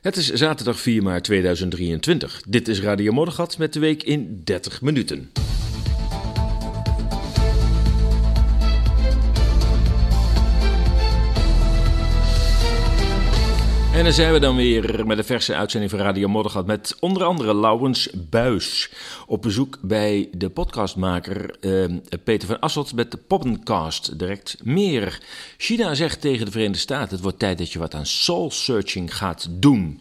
Het is zaterdag 4 maart 2023. Dit is Radio Moddergat met de week in 30 minuten. En dan zijn we dan weer met een verse uitzending van Radio Moddergat met onder andere Laurens Buis. Op bezoek bij de podcastmaker eh, Peter van Asselt met de Poppencast. Direct meer. China zegt tegen de Verenigde Staten: het wordt tijd dat je wat aan soul searching gaat doen.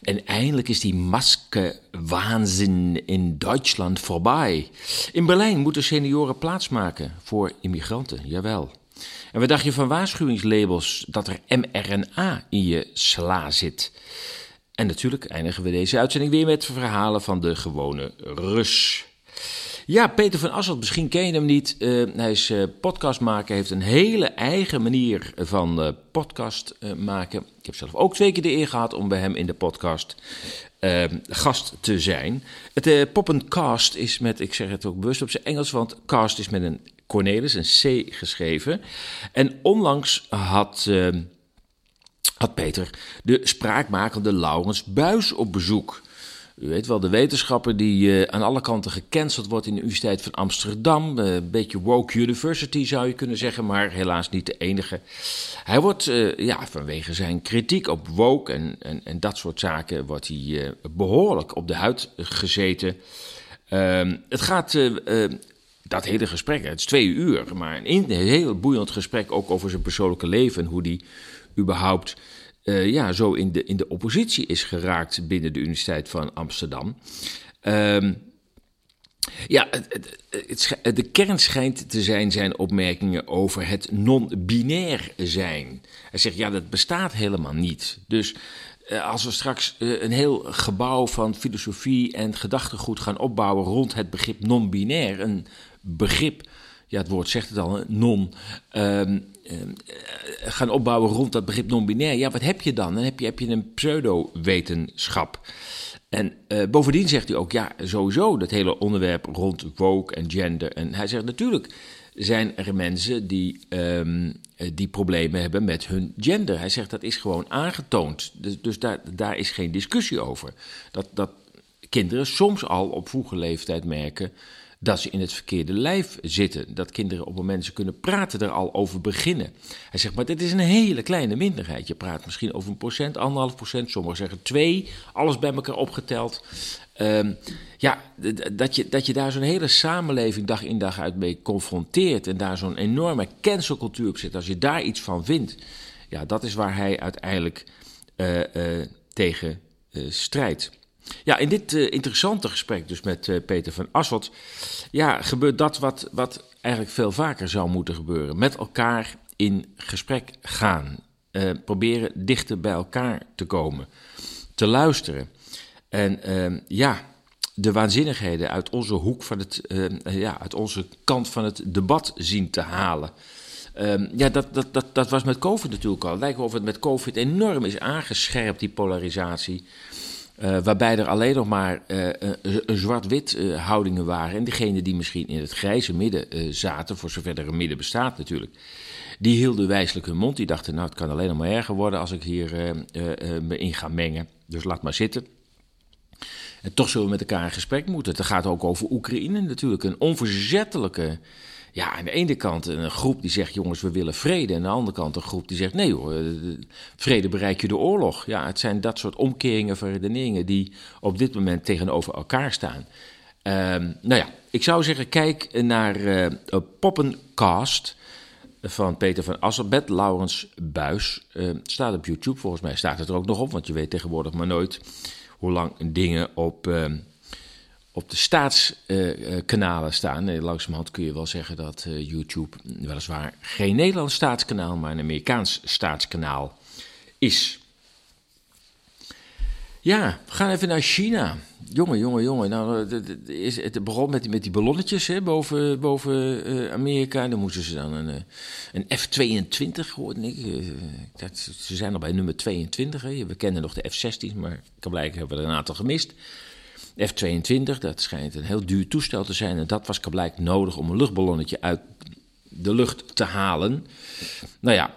En eindelijk is die maskenwaanzin in Duitsland voorbij. In Berlijn moeten senioren plaatsmaken voor immigranten, jawel. En wat je van waarschuwingslabels dat er mRNA in je sla zit? En natuurlijk eindigen we deze uitzending weer met verhalen van de gewone Rus. Ja, Peter van Asselt, misschien ken je hem niet. Uh, hij is uh, podcastmaker, heeft een hele eigen manier van uh, podcast maken. Ik heb zelf ook twee keer de eer gehad om bij hem in de podcast gast te zijn. Het Poppencast is met, ik zeg het ook bewust op zijn Engels, want cast is met een Cornelis, een C geschreven. En onlangs had, uh, had Peter de spraakmakende Laurens Buis op bezoek. U weet wel, de wetenschapper die uh, aan alle kanten gecanceld wordt in de Universiteit van Amsterdam. Uh, een beetje woke university zou je kunnen zeggen, maar helaas niet de enige. Hij wordt ja, vanwege zijn kritiek op woke en, en, en dat soort zaken wordt hij behoorlijk op de huid gezeten. Ehm, het gaat dat hele gesprek, het is twee uur, maar een, heel boeiend gesprek ook over zijn persoonlijke leven en hoe die überhaupt uh, ja, zo in de, in de oppositie is geraakt binnen de Universiteit van Amsterdam. Um, ja, het, de kern schijnt te zijn zijn opmerkingen over het non-binair zijn. Hij zegt, ja, dat bestaat helemaal niet. Dus uh, als we straks uh, een heel gebouw van filosofie en gedachtegoed gaan opbouwen rond het begrip non-binair, een begrip, ja, het woord zegt het al, non, um, gaan opbouwen rond dat begrip non-binair. Ja, wat heb je dan? Dan heb je, heb je een pseudo-wetenschap. En uh, bovendien zegt hij ook, ja, sowieso dat hele onderwerp rond woke en gender. En hij zegt natuurlijk zijn er mensen die, um, die problemen hebben met hun gender. Hij zegt dat is gewoon aangetoond. Dus, dus daar, daar is geen discussie over. Dat, dat kinderen soms al op vroege leeftijd merken dat ze in het verkeerde lijf zitten. Dat kinderen op het moment ze kunnen praten er al over beginnen. Hij zegt, maar dit is een hele kleine minderheid. Je praat misschien over een procent, anderhalf procent, sommigen zeggen twee, alles bij elkaar opgeteld. Um, ja, dat je, dat je daar zo'n hele samenleving dag in dag uit mee confronteert en daar zo'n enorme cancelcultuur op zit, als je daar iets van vindt, ja, dat is waar hij uiteindelijk uh, uh, tegen uh, strijdt. Ja, in dit uh, interessante gesprek dus met uh, Peter van Asselt, ja, gebeurt dat wat, wat eigenlijk veel vaker zou moeten gebeuren. Met elkaar in gesprek gaan. Uh, proberen dichter bij elkaar te komen. Te luisteren. En ja, de waanzinnigheden uit onze hoek van het, ja, uit onze kant van het debat zien te halen. Um, ja, dat, dat, dat, dat was met COVID natuurlijk al. Het lijkt wel of het met COVID enorm is aangescherpt, die polarisatie. Uh, waarbij er alleen nog maar uh, zwart-wit uh, houdingen waren. En degene die misschien in het grijze midden zaten, voor zover er een midden bestaat natuurlijk, die hielden wijselijk hun mond. Die dachten, nou het kan alleen nog maar erger worden als ik hier me in ga mengen. Dus laat maar zitten. En toch zullen we met elkaar in gesprek moeten. Het gaat ook over Oekraïne natuurlijk. Een onverzettelijke ja, aan de ene kant een groep die zegt: jongens, we willen vrede. En aan de andere kant een groep die zegt: nee hoor, vrede bereik je door oorlog. Ja, het zijn dat soort omkeringen van redeneringen die op dit moment tegenover elkaar staan. Um, nou ja, ik zou zeggen: kijk naar uh, Poppencast van Peter van Asselbed, Laurens Buis. Uh, staat op YouTube, volgens mij staat het er ook nog op, want je weet tegenwoordig maar nooit hoe lang dingen op. Uh, op de staatskanalen uh, staan. Uh, langzamerhand kun je wel zeggen dat uh, YouTube weliswaar geen Nederlands staatskanaal, maar een Amerikaans staatskanaal is. Ja, we gaan even naar China. Jongen, jongen, jongen. Nou, het begon met die, met die ballonnetjes hè, boven, boven Amerika. Dan moesten ze dan een, een F-22, hoorde ik. Dat, ze zijn al bij nummer 22. Hè. We kennen nog de F-16, maar kan blijken hebben we er een aantal gemist. F-22, dat schijnt een heel duur toestel te zijn. En dat was blijkbaar nodig om een luchtballonnetje uit de lucht te halen. Nou ja,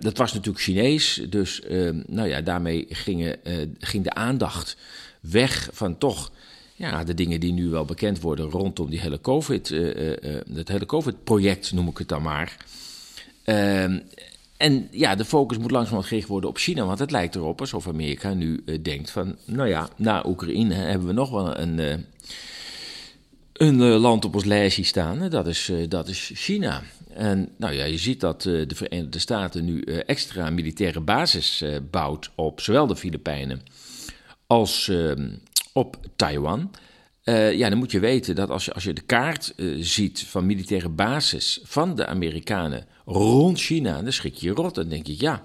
dat was natuurlijk Chinees, dus nou ja, daarmee gingen, ging de aandacht weg van toch ja, de dingen die nu wel bekend worden rondom die hele COVID, het hele COVID-project noem ik het dan maar. En ja, de focus moet langzamerhand gericht worden op China. Want het lijkt erop alsof Amerika nu uh, denkt van... nou ja, na Oekraïne hebben we nog wel een, uh, een uh, land op ons lijstje staan. Dat is, dat is China. En nou ja, je ziet dat de Verenigde Staten nu extra militaire basis bouwt... op zowel de Filipijnen als ehm, op Taiwan... Uh, ja, dan moet je weten dat als je, als je de kaart uh, ziet van militaire basis van de Amerikanen rond China, dan schrik je je rot. Dan denk je, ja,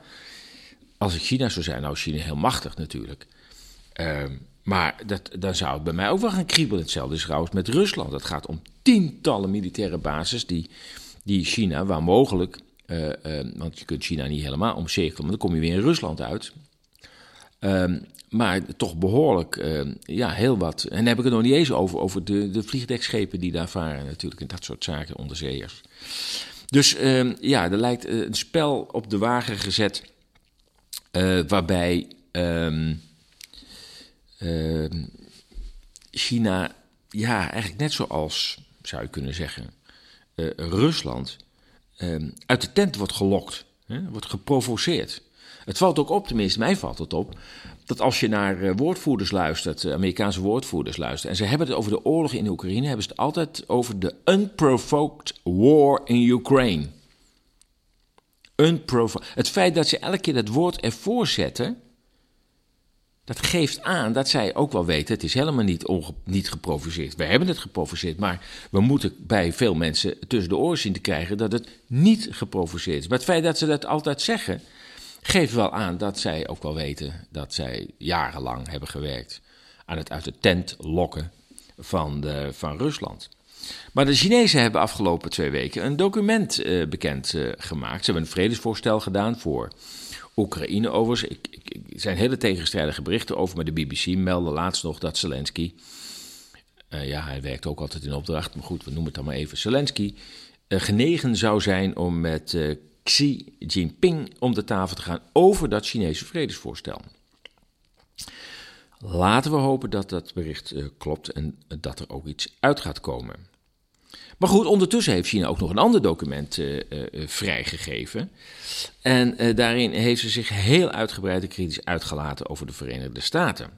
als ik China zou zijn, nou is China heel machtig natuurlijk. Uh, maar dat, dan zou het bij mij ook wel gaan kriebelen. Hetzelfde is trouwens met Rusland. Het gaat om tientallen militaire bases die, die China, waar mogelijk, uh, want je kunt China niet helemaal omcirkelen, maar dan kom je weer in Rusland uit. Ehm, maar toch behoorlijk, uh, ja, heel wat. En dan heb ik het nog niet eens over, over de, de vliegdekschepen die daar varen natuurlijk. En dat soort zaken, onderzeeërs. Dus uh, ja, er lijkt eh, een spel op de wagen gezet. Uh, waarbij ehm, ehm, China, ja, eigenlijk net zoals, zou je kunnen zeggen, Rusland, uit de tent wordt gelokt. Hè, wordt geprovoceerd. Het valt ook op, tenminste mij valt het op, dat als je naar uh, woordvoerders luistert, uh, Amerikaanse woordvoerders luistert, en ze hebben het over de oorlog in Oekraïne, hebben ze het altijd over de unprovoked war in Ukraine. Het feit dat ze elke keer dat woord ervoor zetten, dat geeft aan dat zij ook wel weten, het is helemaal niet, niet geprovoceerd. We hebben het geprovoceerd, maar we moeten bij veel mensen tussen de oren zien te krijgen dat het niet geprovoceerd is. Maar het feit dat ze dat altijd zeggen, geeft wel aan dat zij ook wel weten dat zij jarenlang hebben gewerkt aan het uit de tent lokken van, de, van Rusland. Maar de Chinezen hebben afgelopen twee weken een document uh, bekend uh, gemaakt. Ze hebben een vredesvoorstel gedaan voor Oekraïne overigens. Ik, ik, er zijn hele tegenstrijdige berichten over, maar de BBC meldde laatst nog dat Zelensky... Uh, ja, hij werkt ook altijd in opdracht, maar goed, we noemen het dan maar even Zelensky... genegen zou zijn om met Xi Jinping om de tafel te gaan over dat Chinese vredesvoorstel. Laten we hopen dat dat bericht uh, klopt en dat er ook iets uit gaat komen. Maar goed, ondertussen heeft China ook nog een ander document uh, uh, vrijgegeven. En daarin heeft ze zich heel uitgebreid en kritisch uitgelaten over de Verenigde Staten.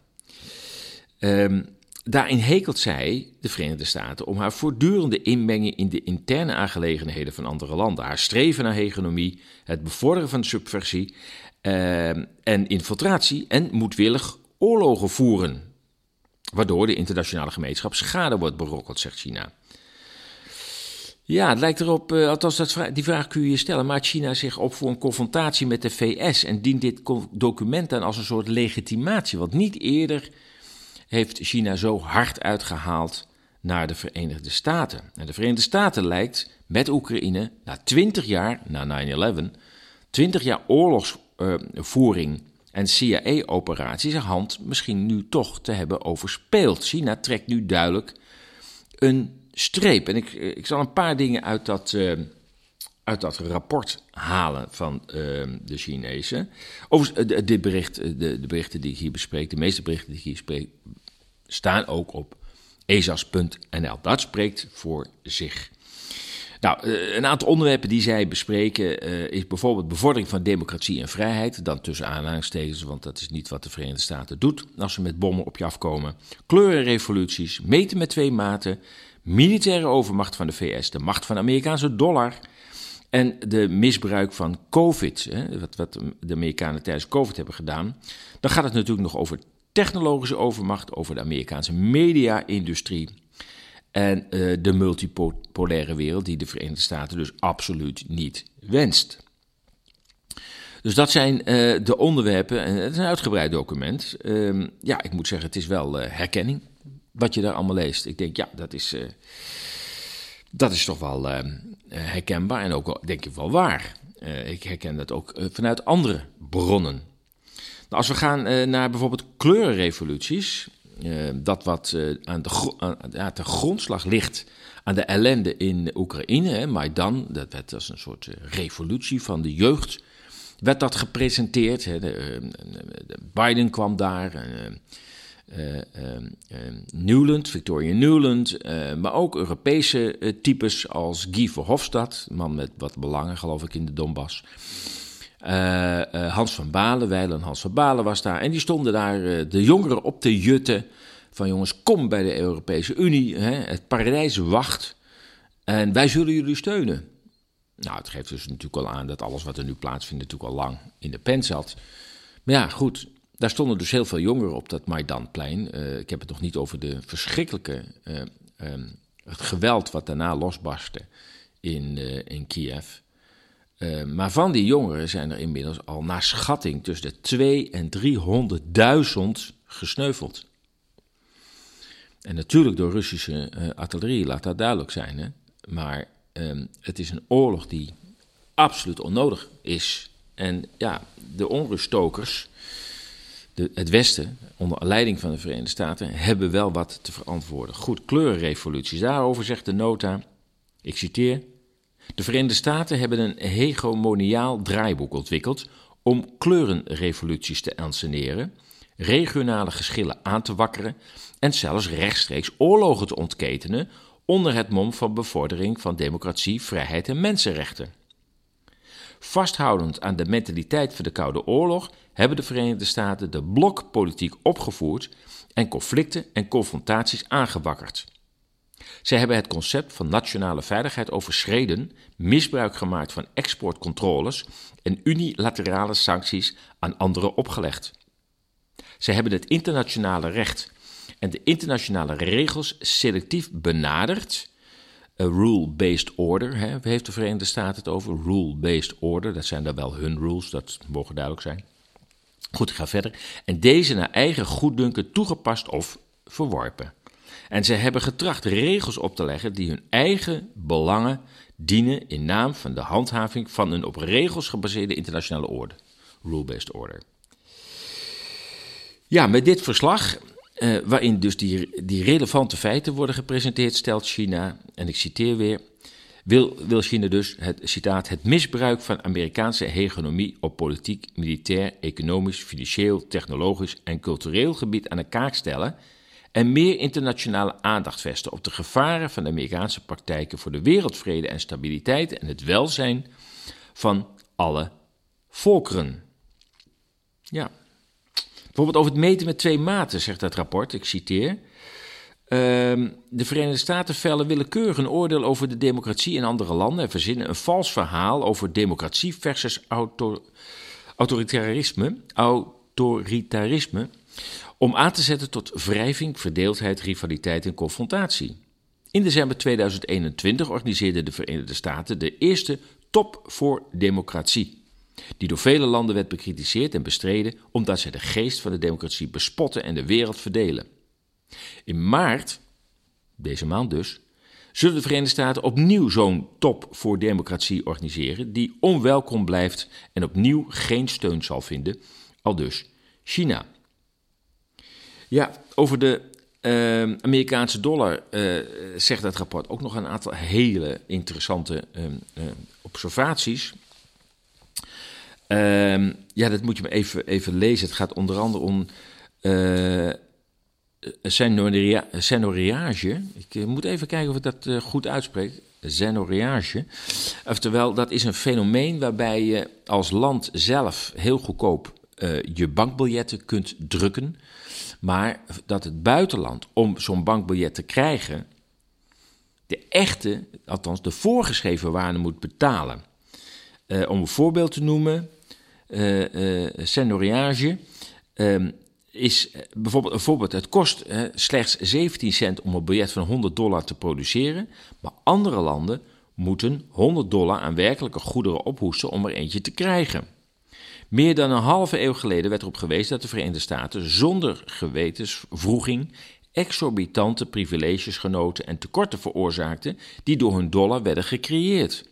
Um, Daarin hekelt zij, de Verenigde Staten, om haar voortdurende inmenging in de interne aangelegenheden van andere landen. Haar streven naar hegemonie, het bevorderen van subversie eh, en infiltratie en moedwillig oorlogen voeren. Waardoor de internationale gemeenschap schade wordt berokkeld, zegt China. Ja, het lijkt erop, uh, althans dat, die vraag kun je je stellen, maakt China zich op voor een confrontatie met de VS en dient dit document dan als een soort legitimatie? Want niet eerder heeft China zo hard uitgehaald naar de Verenigde Staten. En de Verenigde Staten lijkt met Oekraïne na 20 jaar, na 9-11, 20 jaar oorlogsvoering en CIA-operaties zijn hand misschien nu toch te hebben overspeeld. China trekt nu duidelijk een streep. En ik, ik zal een paar dingen uit dat, uh, uit dat rapport halen van de Chinezen. Overigens, dit bericht, de, berichten die ik hier bespreek, de meeste berichten die ik hier spreek, staan ook op ezas.nl. Dat spreekt voor zich. Nou, eh, een aantal onderwerpen die zij bespreken uh, is bijvoorbeeld bevordering van democratie en vrijheid. Dan tussen aanhalingstekens, want dat is niet wat de Verenigde Staten doet als ze met bommen op je afkomen. Kleurenrevoluties, meten met twee maten, militaire overmacht van de VS, de macht van de Amerikaanse dollar en de misbruik van COVID, hè, wat, wat de Amerikanen tijdens COVID hebben gedaan. Dan gaat het natuurlijk nog over technologische overmacht, over de Amerikaanse media-industrie en uh, de multipolaire wereld die de Verenigde Staten dus absoluut niet wenst. Dus dat zijn uh, de onderwerpen, en het is een uitgebreid document. Uh, ja, ik moet zeggen, het is wel uh, herkenning wat je daar allemaal leest. Ik denk, ja, dat is, dat is toch wel herkenbaar en ook denk ik wel waar. ik herken dat ook vanuit andere bronnen. Nou, als we gaan uh, naar bijvoorbeeld kleurenrevoluties, uh, dat wat uh, aan de, aan, ja, grondslag ligt aan de ellende in Oekraïne. Hè, Maidan, dat werd als een soort eh, revolutie van de jeugd, werd dat gepresenteerd. Hè. De, eh, de Biden kwam daar, uh, Newland, Victoria Newland, maar ook Europese types als Guy Verhofstadt, man met wat belangen geloof ik in de Donbass. Hans van Balen, Weilen Hans van Balen was daar. En die stonden daar de jongeren op te jutten van jongens, kom bij de Europese Unie, hè, het paradijs wacht en wij zullen jullie steunen. Nou, het geeft dus natuurlijk al aan dat alles wat er nu plaatsvindt natuurlijk al lang in de pen zat. Maar ja, goed, daar stonden dus heel veel jongeren op dat Maidanplein. Ik heb het nog niet over de verschrikkelijke, uh, het geweld wat daarna losbarstte in, in Kiev. Maar van die jongeren zijn er inmiddels al naar schatting tussen de 2 en 300.000 gesneuveld. En natuurlijk door Russische uh, artillerie, laat dat duidelijk zijn. Hè? Maar um, het is een oorlog die absoluut onnodig is. En ja, de onruststokers, de, het Westen, onder leiding van de Verenigde Staten, hebben wel wat te verantwoorden. Goed, kleurenrevoluties. Daarover zegt de nota, ik citeer. De Verenigde Staten hebben een hegemoniaal draaiboek ontwikkeld om kleurenrevoluties te enseneren, regionale geschillen aan te wakkeren en zelfs rechtstreeks oorlogen te ontketenen onder het mom van bevordering van democratie, vrijheid en mensenrechten. Vasthoudend aan de mentaliteit van de Koude Oorlog hebben de Verenigde Staten de blokpolitiek opgevoerd en conflicten en confrontaties aangewakkerd. Zij hebben het concept van nationale veiligheid overschreden, misbruik gemaakt van exportcontroles en unilaterale sancties aan anderen opgelegd. Zij hebben het internationale recht en de internationale regels selectief benaderd. Rule-based order, hè, heeft de Verenigde Staten het over. Rule-based order, dat zijn dan wel hun rules, dat mogen duidelijk zijn. Goed, ik ga verder. En deze naar eigen goeddunken toegepast of verworpen. En ze hebben getracht regels op te leggen die hun eigen belangen dienen in naam van de handhaving van een op regels gebaseerde internationale orde. Rule-based order. Ja, met dit verslag uh, waarin dus die, die relevante feiten worden gepresenteerd, stelt China, en ik citeer weer, wil, wil China dus, het citaat, het misbruik van Amerikaanse hegemonie op politiek, militair, economisch, financieel, technologisch en cultureel gebied aan de kaak stellen en meer internationale aandacht vesten op de gevaren van de Amerikaanse praktijken voor de wereldvrede en stabiliteit en het welzijn van alle volkeren. Ja, Bijvoorbeeld over het meten met twee maten, zegt dat rapport, ik citeer. Uh, de Verenigde Staten vellen willekeurig een oordeel over de democratie in andere landen en verzinnen een vals verhaal over democratie versus auto autoritarisme, autoritarisme, om aan te zetten tot wrijving, verdeeldheid, rivaliteit en confrontatie. In december 2021 organiseerden de Verenigde Staten de eerste top voor democratie die door vele landen werd bekritiseerd en bestreden omdat zij de geest van de democratie bespotten en de wereld verdelen. In maart, deze maand dus, zullen de Verenigde Staten opnieuw zo'n top voor democratie organiseren, die onwelkom blijft en opnieuw geen steun zal vinden, al dus China. Ja, over de uh, Amerikaanse dollar uh, zegt dat rapport ook nog een aantal hele interessante uh, observaties. Um, ja, dat moet je me even, even lezen. Het gaat onder andere om uh, senoriage. Ik moet even kijken of ik dat goed uitspreek. Senoriage. Oftewel, dat is een fenomeen waarbij je als land zelf heel goedkoop je bankbiljetten kunt drukken. Maar dat het buitenland, om zo'n bankbiljet te krijgen, de echte, althans de voorgeschreven waarde moet betalen. om een voorbeeld te noemen, uh, is bijvoorbeeld een voorbeeld. Het kost slechts 17 cent om een biljet van 100 dollar te produceren. Maar andere landen moeten 100 dollar aan werkelijke goederen ophoesten om er eentje te krijgen. Meer dan een halve eeuw geleden werd erop gewezen dat de Verenigde Staten zonder gewetensvroeging exorbitante privileges genoten en tekorten veroorzaakten die door hun dollar werden gecreëerd.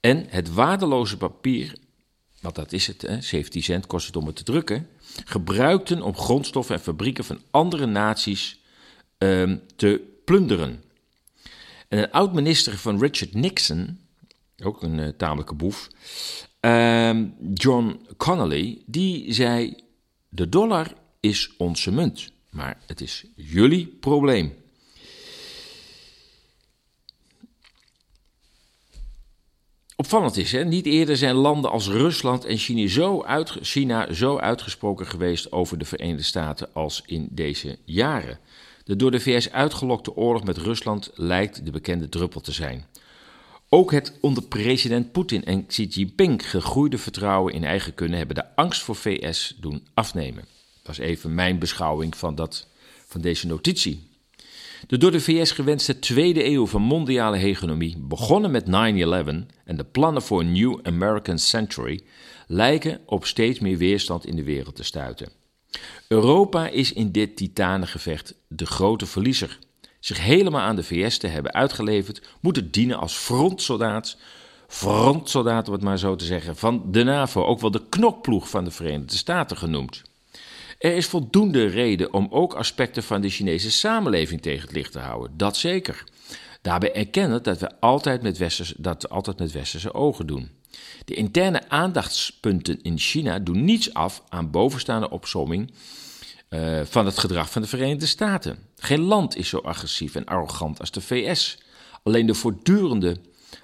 En het waardeloze papier want dat is het, hè, 17 cent kost het om het te drukken, gebruikten om grondstoffen en fabrieken van andere naties um, te plunderen. En een oud-minister van Richard Nixon, ook een uh, tamelijke boef, uh, John Connolly, die zei: De dollar is onze munt, maar het is jullie probleem. Opvallend is, hè, niet eerder zijn landen als Rusland en China zo, China zo uitgesproken geweest over de Verenigde Staten als in deze jaren. De door de VS uitgelokte oorlog met Rusland lijkt de bekende druppel te zijn. Ook het onder president Poetin en Xi Jinping gegroeide vertrouwen in eigen kunnen hebben de angst voor VS doen afnemen. Dat is even mijn beschouwing van, dat, van deze notitie. De door de VS gewenste tweede eeuw van mondiale hegemonie, begonnen met 9-11 en de plannen voor een New American Century, lijken op steeds meer weerstand in de wereld te stuiten. Europa is in dit titanengevecht de grote verliezer. Zich helemaal aan de VS te hebben uitgeleverd, moet het dienen als frontsoldaat, frontsoldaat om het maar zo te zeggen, van de NAVO, ook wel de knokploeg van de Verenigde Staten genoemd. Er is voldoende reden om ook aspecten van de Chinese samenleving tegen het licht te houden, dat zeker. Daarbij erkennen dat we altijd met dat altijd met westerse ogen doen. De interne aandachtspunten in China doen niets af aan bovenstaande opsomming uh, van het gedrag van de Verenigde Staten. Geen land is zo agressief en arrogant als de VS. Alleen de voortdurende,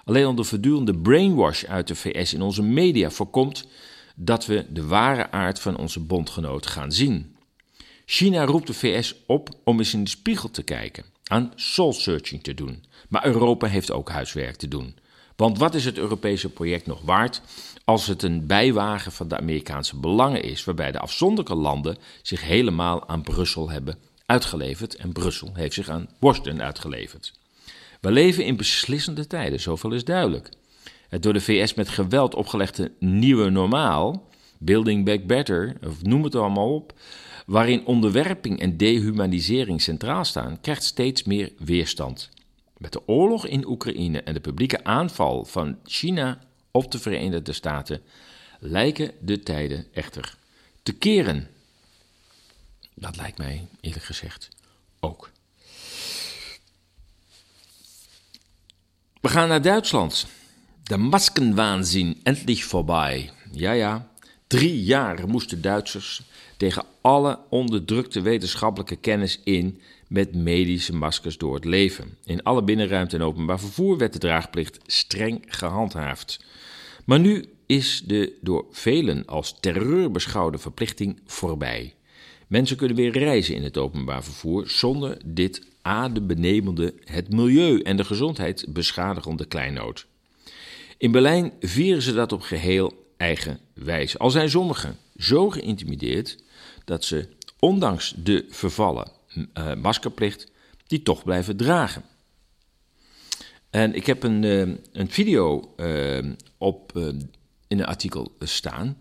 alleen al de voortdurende brainwash uit de VS in onze media voorkomt dat we de ware aard van onze bondgenoot gaan zien. China roept de VS op om eens in de spiegel te kijken, aan soul-searching te doen. Maar Europa heeft ook huiswerk te doen. Want wat is het Europese project nog waard als het een bijwagen van de Amerikaanse belangen is, waarbij de afzonderlijke landen zich helemaal aan Brussel hebben uitgeleverd en Brussel heeft zich aan Washington uitgeleverd? We leven in beslissende tijden, zoveel is duidelijk. Het door de VS met geweld opgelegde nieuwe normaal, Building Back Better, of noem het allemaal op, waarin onderwerping en dehumanisering centraal staan, krijgt steeds meer weerstand. Met de oorlog in Oekraïne en de publieke aanval van China op de Verenigde Staten lijken de tijden echter te keren. Dat lijkt mij eerlijk gezegd ook. We gaan naar Duitsland. De maskenwaanzin endlich voorbij. Ja, ja. Drie jaar moesten Duitsers tegen alle onderdrukte wetenschappelijke kennis in met medische maskers door het leven. In alle binnenruimte en openbaar vervoer werd de draagplicht streng gehandhaafd. Maar nu is de door velen als terreur beschouwde verplichting voorbij. Mensen kunnen weer reizen in het openbaar vervoer zonder dit adembenemende, het milieu en de gezondheid beschadigende kleinood. In Berlijn vieren ze dat op geheel eigen wijze. Al zijn sommigen zo geïntimideerd dat ze, ondanks de vervallen uh, maskerplicht, die toch blijven dragen. En ik heb een, uh, een video uh, op, in een artikel staan,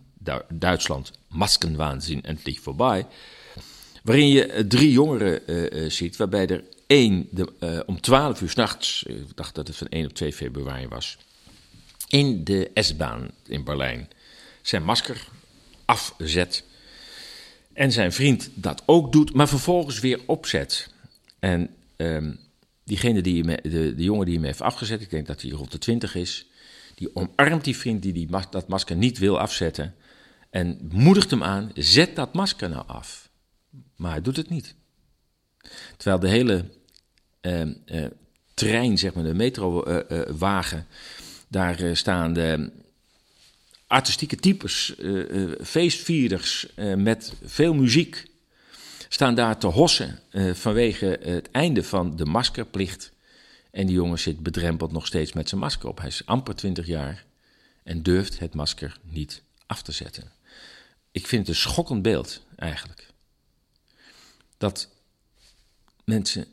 Duitsland, maskenwaanzin endlich voorbij, waarin je drie jongeren ziet, waarbij er één de, om 12 uur s'nachts, ik dacht dat het van 1 op 2 februari was, in de S-baan in Berlijn zijn masker afzet. En zijn vriend dat ook doet, maar vervolgens weer opzet. En um, diegene die de, de jongen die hem heeft afgezet, ik denk dat hij rond de twintig is, die omarmt die vriend die, die dat masker niet wil afzetten. En moedigt hem aan, zet dat masker nou af. Maar hij doet het niet. Terwijl de hele uh, uh, trein, zeg maar, de metrowagen, uh, daar uh, staan de artistieke types, uh, feestvierders met veel muziek, staan daar te hossen vanwege het einde van de maskerplicht. En die jongen zit bedrempeld nog steeds met zijn masker op. Hij is amper 20 jaar en durft het masker niet af te zetten. Ik vind het een schokkend beeld eigenlijk. Dat mensen,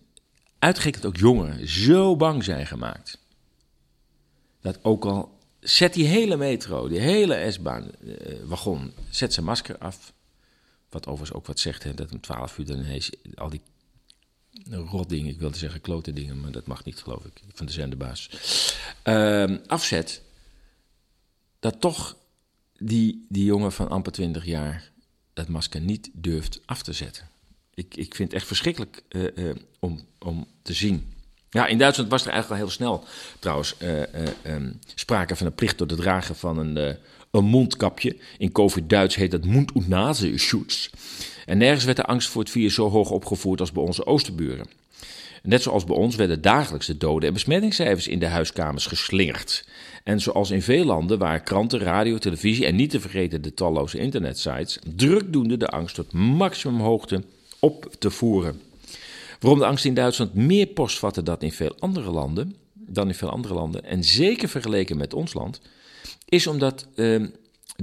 uitgerekend ook jongeren, zo bang zijn gemaakt dat ook al zet die hele metro, die hele S-baan, uh, wagon, zet zijn masker af. Wat overigens ook wat zegt, hè, dat om 12 uur dan ineens al die rotdingen, ik wilde zeggen klote dingen, maar dat mag niet, geloof ik, van de zenderbaas, uh, afzet. Dat toch die, die jongen van amper 20 jaar dat masker niet durft af te zetten. Ik, ik vind het echt verschrikkelijk uh, uh, om, om te zien. Ja, in Duitsland was er eigenlijk al heel snel trouwens uh, um, sprake van een plicht tot het dragen van een, uh, een mondkapje. In COVID-Duits heet dat mond- und nasenschutz. En nergens werd de angst voor het virus zo hoog opgevoerd als bij onze oosterburen. Net zoals bij ons werden dagelijks de doden en besmettingscijfers in de huiskamers geslingerd. En zoals in veel landen waar kranten, radio, televisie en niet te vergeten de talloze internetsites drukdoende de angst tot maximumhoogte op te voeren. Waarom de angst in Duitsland meer post vatte dan in veel andere landen, dan in veel andere landen, en zeker vergeleken met ons land, is omdat eh,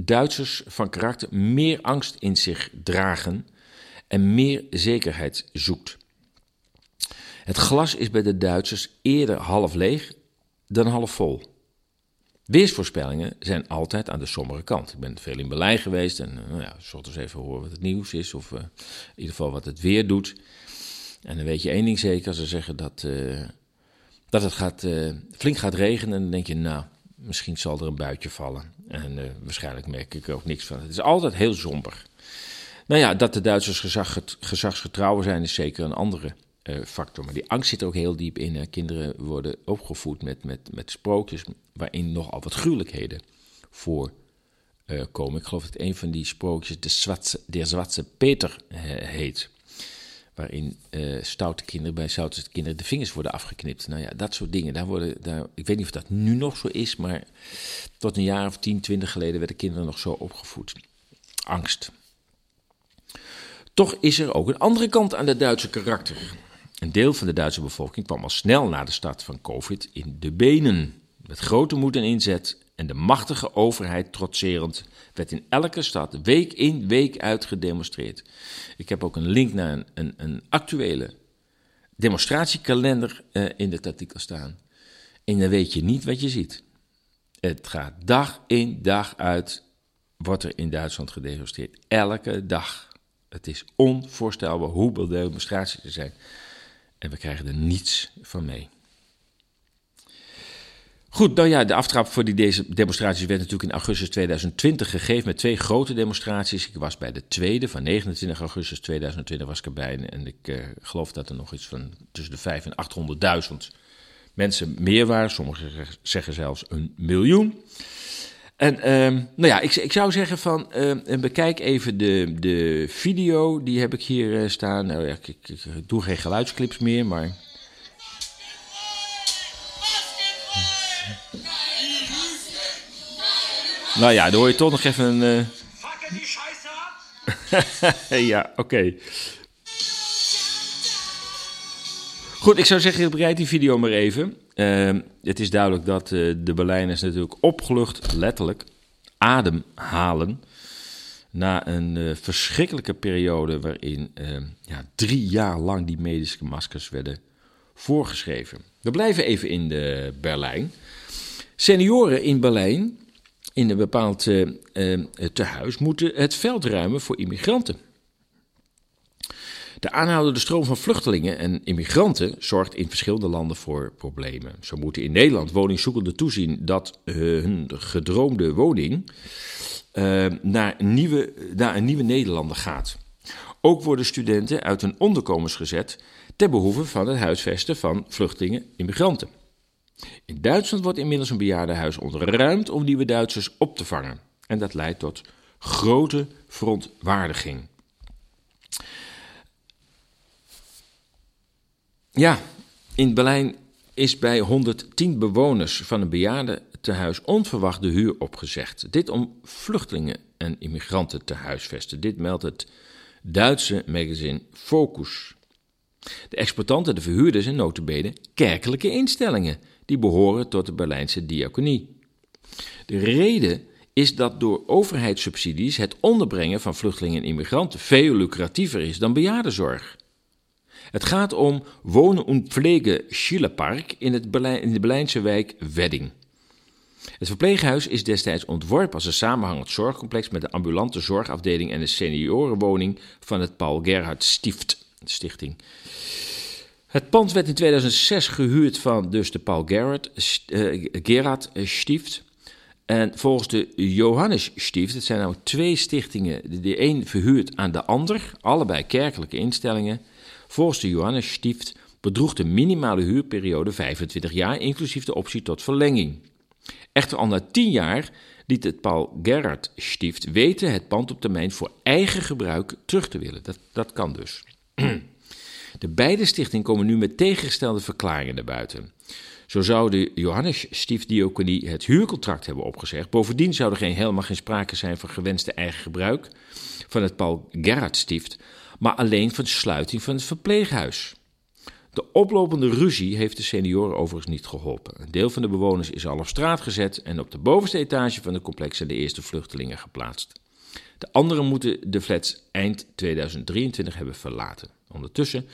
Duitsers van karakter meer angst in zich dragen en meer zekerheid zoekt. Het glas is bij de Duitsers eerder half leeg dan half vol. Weersvoorspellingen zijn altijd aan de sombere kant. Ik ben veel in Berlijn geweest en nou ja, eens even horen wat het nieuws is, of uh, in ieder geval wat het weer doet. En dan weet je één ding zeker, ze zeggen dat, uh, dat het gaat, uh, flink gaat regenen, dan denk je, nou, misschien zal er een buitje vallen. En waarschijnlijk merk ik er ook niks van. Het is altijd heel somber. Nou ja, dat de Duitsers gezag, gezagsgetrouwen zijn, is zeker een andere factor. Maar die angst zit ook heel diep in. Kinderen worden opgevoed met, met, met sprookjes waarin nogal wat gruwelijkheden voor komen. Ik geloof dat een van die sprookjes de Zwatse, de Zwatse Peter heet. Waarin stoute kinderen bij stoute kinderen de vingers worden afgeknipt. Nou ja, dat soort dingen. Daar worden, daar, ik weet niet of dat nu nog zo is, maar tot een jaar of 10, 20 geleden werden kinderen nog zo opgevoed. Angst. Toch is er ook een andere kant aan het Duitse karakter. Een deel van de Duitse bevolking kwam al snel na de start van COVID in de benen. Met grote moed en inzet en de machtige overheid trotserend werd in elke stad week in week uit gedemonstreerd. Ik heb ook een link naar een, een, een actuele demonstratiekalender uh, in dit artikel staan. En dan weet je niet wat je ziet. Het gaat dag in dag uit, wordt er in Duitsland gedemonstreerd. Elke dag. Het is onvoorstelbaar hoeveel demonstraties er zijn. En we krijgen er niets van mee. Goed, nou ja, de aftrap voor die deze demonstraties werd natuurlijk in augustus 2020 gegeven met twee grote demonstraties. Ik was bij de tweede van 29 augustus 2020 was ik erbij en ik uh, geloof dat er nog iets van tussen de 5 en 800.000 mensen meer waren. Sommigen zeggen zelfs een miljoen. En um, nou ja, ik, ik, zou zeggen van, uh, bekijk even de, de video, die heb ik hier uh, staan. Nou ja, ik, ik, ik, doe geen geluidsclips meer, maar... Nou ja, dan hoor je toch nog even een... Uh... ja, oké. Okay. Goed, ik zou zeggen, bereid die video maar even. Uh, het is duidelijk dat uh, de Berlijners natuurlijk opgelucht, letterlijk, ademhalen. Na een uh, verschrikkelijke periode waarin ehm, ja, drie jaar lang die medische maskers werden voorgeschreven. We blijven even in de Berlijn. Senioren in Berlijn, in een bepaald ehm, tehuis, moeten het veld ruimen voor immigranten. De aanhoudende stroom van vluchtelingen en immigranten zorgt in verschillende landen voor problemen. Zo moeten in Nederland woningzoekenden toezien dat hun gedroomde woning uh, naar, nieuwe, naar een nieuwe Nederlander gaat. Ook worden studenten uit hun onderkomens gezet ter behoeve van het huisvesten van vluchtelingen, immigranten. In Duitsland wordt inmiddels een bejaardenhuis ontruimd om nieuwe Duitsers op te vangen. En dat leidt tot grote verontwaardiging. Ja, in Berlijn is bij 110 bewoners van een bejaardentehuis onverwacht de huur opgezegd. Dit om vluchtelingen en immigranten te huisvesten. Dit meldt het Duitse magazine Focus. De exploitanten, de verhuurders zijn notabene kerkelijke instellingen die behoren tot de Berlijnse diaconie. De reden is dat door overheidssubsidies het onderbrengen van vluchtelingen en immigranten veel lucratiever is dan bejaardenzorg. Het gaat om Wonen und Pflege Schillerpark in, in de Berlijnse wijk Wedding. Het verpleeghuis is destijds ontworpen als een samenhangend zorgcomplex met de ambulante zorgafdeling en de seniorenwoning van het Paul Gerhard Stift, Stichting. Het pand werd in 2006 gehuurd van dus de Paul Gerhard, uh, Gerhard Stift. En volgens de Johannes Stift, het zijn nou twee stichtingen, de een verhuurt aan de ander, allebei kerkelijke instellingen. Volgens de Johannes Stift bedroeg de minimale huurperiode 25 jaar, inclusief de optie tot verlenging. Echter al na 10 jaar liet het Paul Gerhard Stift weten het pand op termijn voor eigen gebruik terug te willen. Dat, dat kan dus. De beide stichtingen komen nu met tegengestelde verklaringen naar buiten. Zo zou de Johannes Stiefdiaconie het huurcontract hebben opgezegd. Bovendien zou er geen, helemaal geen sprake zijn van gewenste eigen gebruik van het Paul Gerhard Stift, maar alleen van de sluiting van het verpleeghuis. De oplopende ruzie heeft de senioren overigens niet geholpen. Een deel van de bewoners is al op straat gezet en op de bovenste etage van complex zijn de eerste vluchtelingen geplaatst. De anderen moeten de flats eind 2023 hebben verlaten. Ondertussen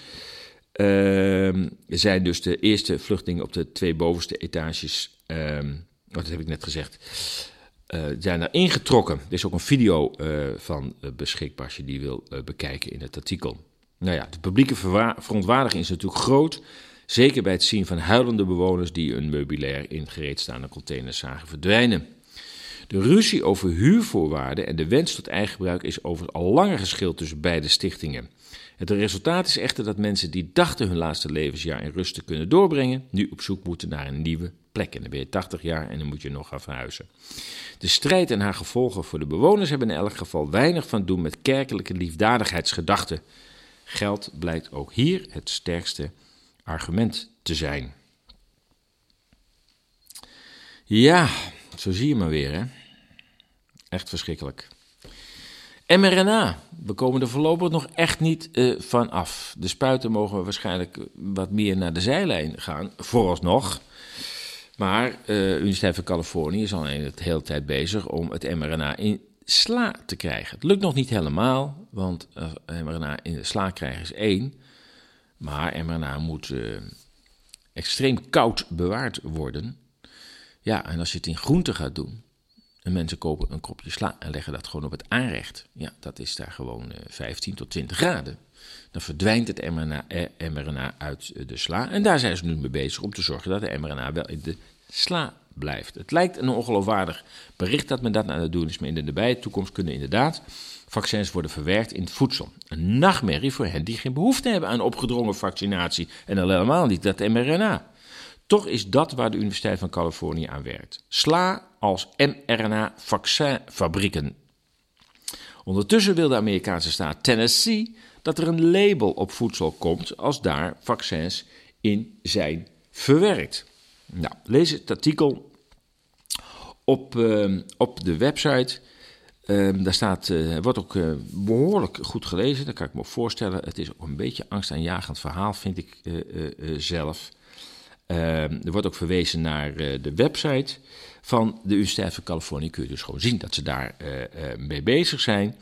uh, zijn dus de eerste vluchtelingen op de twee bovenste etages, uh, dat heb ik net gezegd, uh, zijn er ingetrokken. Er is ook een video uh, van uh, beschikbaar als je die wil bekijken in het artikel. Nou ja, de publieke verontwaardiging is natuurlijk groot. Zeker bij het zien van huilende bewoners die een meubilair in gereedstaande containers zagen verdwijnen. De ruzie over huurvoorwaarden en de wens tot eigen gebruik is over al langer geschild tussen beide stichtingen. Het resultaat is echter dat mensen die dachten hun laatste levensjaar in rust te kunnen doorbrengen, nu op zoek moeten naar een nieuwe plek. En dan ben je 80 jaar en dan moet je nog gaan verhuizen. De strijd en haar gevolgen voor de bewoners hebben in elk geval weinig van doen met kerkelijke liefdadigheidsgedachten. Geld blijkt ook hier het sterkste argument te zijn. Ja, zo zie je maar weer, hè. Echt verschrikkelijk. mRNA, we komen er voorlopig nog echt niet uh, van af. De spuiten mogen waarschijnlijk wat meer naar de zijlijn gaan, vooralsnog. Maar uh, de Universiteit van Californië is al de hele tijd bezig om het mRNA in sla te krijgen. Het lukt nog niet helemaal, want mRNA in sla krijgen is één. Maar mRNA moet extreem koud bewaard worden. Ja, en als je het in groente gaat doen, en mensen kopen een kopje sla en leggen dat gewoon op het aanrecht. Ja, dat is daar gewoon uh, 15 tot 20 graden. Dan verdwijnt het mRNA, eh, mRNA uit de sla. En daar zijn ze nu mee bezig om te zorgen dat de mRNA wel in de sla blijft. Het lijkt een ongeloofwaardig bericht dat men dat aan het doen is, maar in de nabije toekomst kunnen inderdaad vaccins worden verwerkt in het voedsel. Een nachtmerrie voor hen die geen behoefte hebben aan opgedrongen vaccinatie en al helemaal niet dat mRNA. Toch is dat waar de Universiteit van Californië aan werkt. Sla als mRNA-vaccinfabrieken. Ondertussen wil de Amerikaanse staat Tennessee dat er een label op voedsel komt als daar vaccins in zijn verwerkt. Nou, lees het artikel op, uh, op de website. Uh, daar staat, uh, wordt ook uh, behoorlijk goed gelezen, dat kan ik me voorstellen. Het is ook een beetje angstaanjagend verhaal, vind ik zelf. Ehm, er wordt ook verwezen naar de website van de Universiteit van Californië. Kun je dus gewoon zien dat ze daar mee bezig zijn.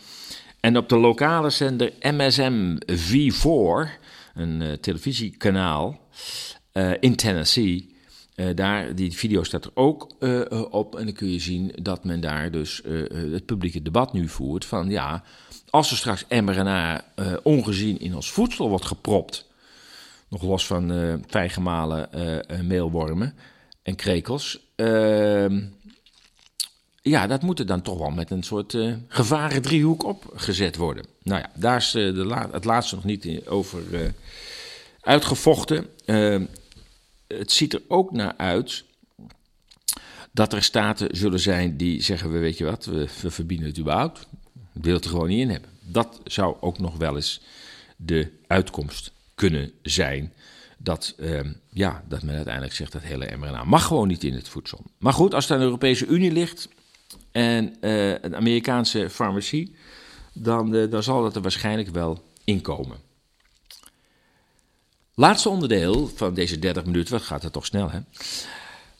En op de lokale zender MSM V4, een televisiekanaal in Tennessee, uh, daar, die video staat er ook op. En dan kun je zien dat men daar dus het publieke debat nu voert. Van ja, als er straks mRNA ongezien in ons voedsel wordt gepropt. Nog los van fijngemalen meelwormen en krekels. Ehm, ja, dat moet er dan toch wel met een soort gevaren driehoek opgezet worden. Nou ja, daar is de het laatste nog niet over uitgevochten. Ehm, het ziet er ook naar uit dat er staten zullen zijn die zeggen: we weet je wat, we, we verbieden het überhaupt. We willen het er gewoon niet in hebben. Dat zou ook nog wel eens de uitkomst kunnen zijn. Dat, uh, ja, dat men uiteindelijk zegt dat hele mRNA mag gewoon niet in het voedsel. Maar goed, als het aan de Europese Unie ligt en uh, een Amerikaanse farmacie, dan, uh, dan zal dat er waarschijnlijk wel inkomen. Laatste onderdeel van deze 30 minuten, wat gaat het toch snel hè?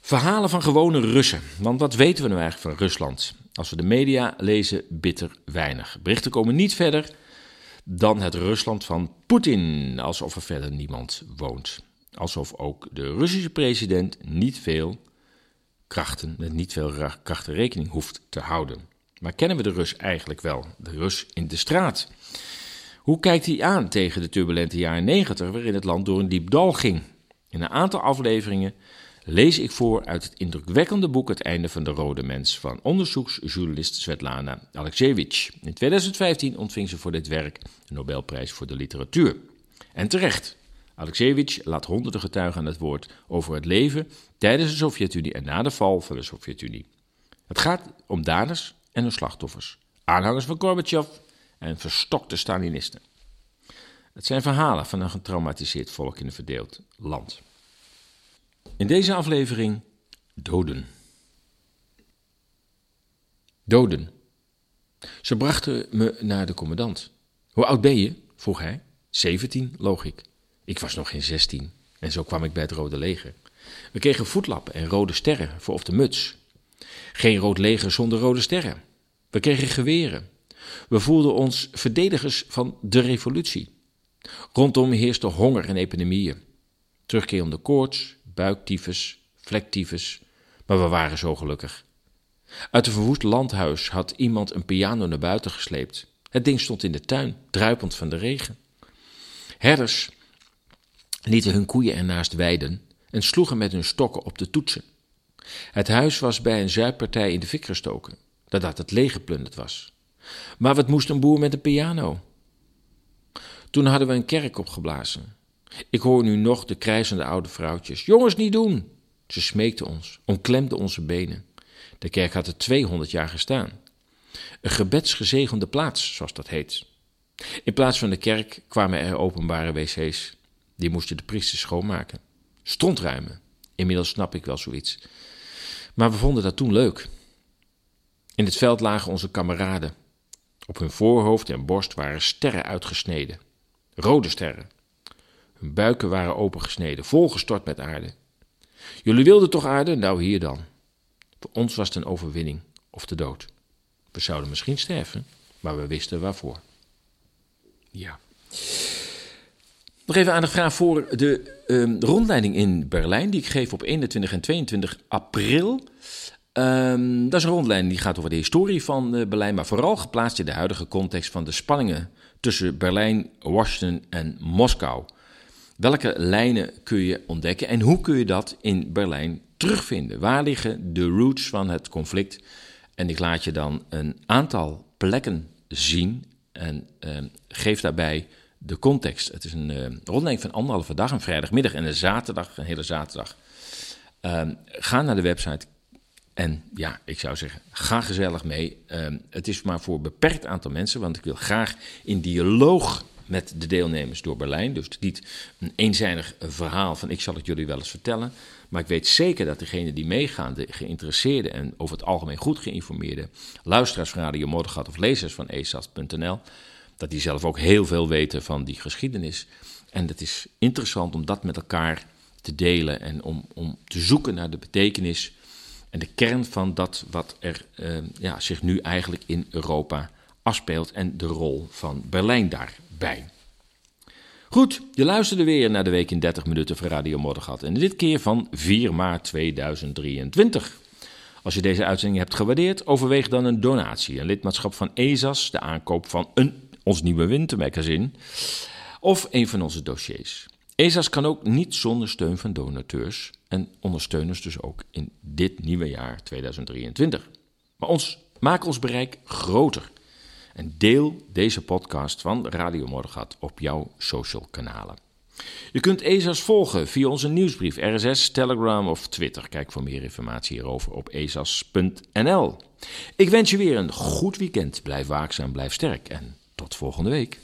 Verhalen van gewone Russen. Want wat weten we nou eigenlijk van Rusland? Als we de media lezen, bitter weinig. Berichten komen niet verder dan het Rusland van Poetin, alsof er verder niemand woont. Alsof ook de Russische president niet veel krachten, met niet veel krachten rekening hoeft te houden. Maar kennen we de Rus eigenlijk wel? De Rus in de straat. Hoe kijkt hij aan tegen de turbulente jaren 90 waarin het land door een diep dal ging? In een aantal afleveringen lees ik voor uit het indrukwekkende boek Het einde van de rode mens van onderzoeksjournalist Svetlana Alexievich. In 2015 ontving ze voor dit werk de Nobelprijs voor de literatuur. En terecht. Alexievich laat honderden getuigen aan het woord over het leven tijdens de Sovjet-Unie en na de val van de Sovjet-Unie. Het gaat om daders en hun slachtoffers, aanhangers van Gorbachev en verstokte Stalinisten. Het zijn verhalen van een getraumatiseerd volk in een verdeeld land. In deze aflevering doden. Doden. Ze brachten me naar de commandant. Hoe oud ben je? vroeg hij. Zeventien, loog ik. Ik was nog geen zestien en zo kwam ik bij het Rode Leger. We kregen voetlappen en rode sterren voor op de muts. Geen rood leger zonder rode sterren. We kregen geweren. We voelden ons verdedigers van de revolutie. Rondom heerste honger en epidemieën. Terugkerende koorts, buiktyfus, vlektyfus, maar we waren zo gelukkig. Uit een verwoest landhuis had iemand een piano naar buiten gesleept. Het ding stond in de tuin, druipend van de regen. Herders lieten hun koeien ernaast weiden en sloegen met hun stokken op de toetsen. Het huis was bij een zuidpartij in de fik gestoken, nadat het leeggeplunderd was. Maar wat moest een boer met een piano? Toen hadden we een kerk opgeblazen. Ik hoor nu nog de krijzende oude vrouwtjes. Jongens, niet doen! Ze smeekten ons, omklemden onze benen. De kerk had er 200 jaar gestaan. Een gebedsgezegende plaats, zoals dat heet. In plaats van de kerk kwamen er openbare wc's. Die moesten de priesters schoonmaken. Strontruimen. Inmiddels snap ik wel zoiets. Maar we vonden dat toen leuk. In het veld lagen onze kameraden. Op hun voorhoofd en borst waren sterren uitgesneden. Rode sterren. Hun buiken waren opengesneden, volgestort met aarde. Jullie wilden toch aarde? Nou, hier dan. Voor ons was het een overwinning of de dood. We zouden misschien sterven, maar we wisten waarvoor. Ja. Nog even aan de vraag voor de um, rondleiding in Berlijn, die ik geef op 21 en 22 april. Um, dat is een rondleiding die gaat over de historie van uh, Berlijn, maar vooral geplaatst in de huidige context van de spanningen tussen Berlijn, Washington en Moskou. Welke lijnen kun je ontdekken en hoe kun je dat in Berlijn terugvinden? Waar liggen de roots van het conflict? En ik laat je dan een aantal plekken zien en uh, geef daarbij de context. Het is een uh, rondleiding van anderhalve dag, een vrijdagmiddag en een zaterdag, een hele zaterdag. Uh, ga naar de website en ja, ik zou zeggen, ga gezellig mee. Ehm, het is maar voor een beperkt aantal mensen, want ik wil graag in dialoog met de deelnemers door Berlijn. Dus niet een eenzijdig verhaal van ik zal het jullie wel eens vertellen. Maar ik weet zeker dat degenen die meegaan, de geïnteresseerde en over het algemeen goed geïnformeerde luisteraars van Radio Moddergat of lezers van esas.nl, dat die zelf ook heel veel weten van die geschiedenis. En het is interessant om dat met elkaar te delen en om, om te zoeken naar de betekenis en de kern van dat wat er uh, ja, zich nu eigenlijk in Europa afspeelt en de rol van Berlijn daarbij. Goed, je luisterde weer naar de week in 30 minuten van Radio Moddergat. En dit keer van 4 maart 2023. Als je deze uitzending hebt gewaardeerd, overweeg dan een donatie, een lidmaatschap van ESAS, de aankoop van een, ons nieuwe wintermagazine of een van onze dossiers. ESAS kan ook niet zonder steun van donateurs en ondersteuners dus ook in dit nieuwe jaar 2023. Maar ons, maak ons bereik groter en deel deze podcast van Radio Morgengat op jouw social kanalen. Je kunt ESAS volgen via onze nieuwsbrief, RSS, Telegram of Twitter. Kijk voor meer informatie hierover op esas.nl. Ik wens je weer een goed weekend. Blijf waakzaam, blijf sterk en tot volgende week.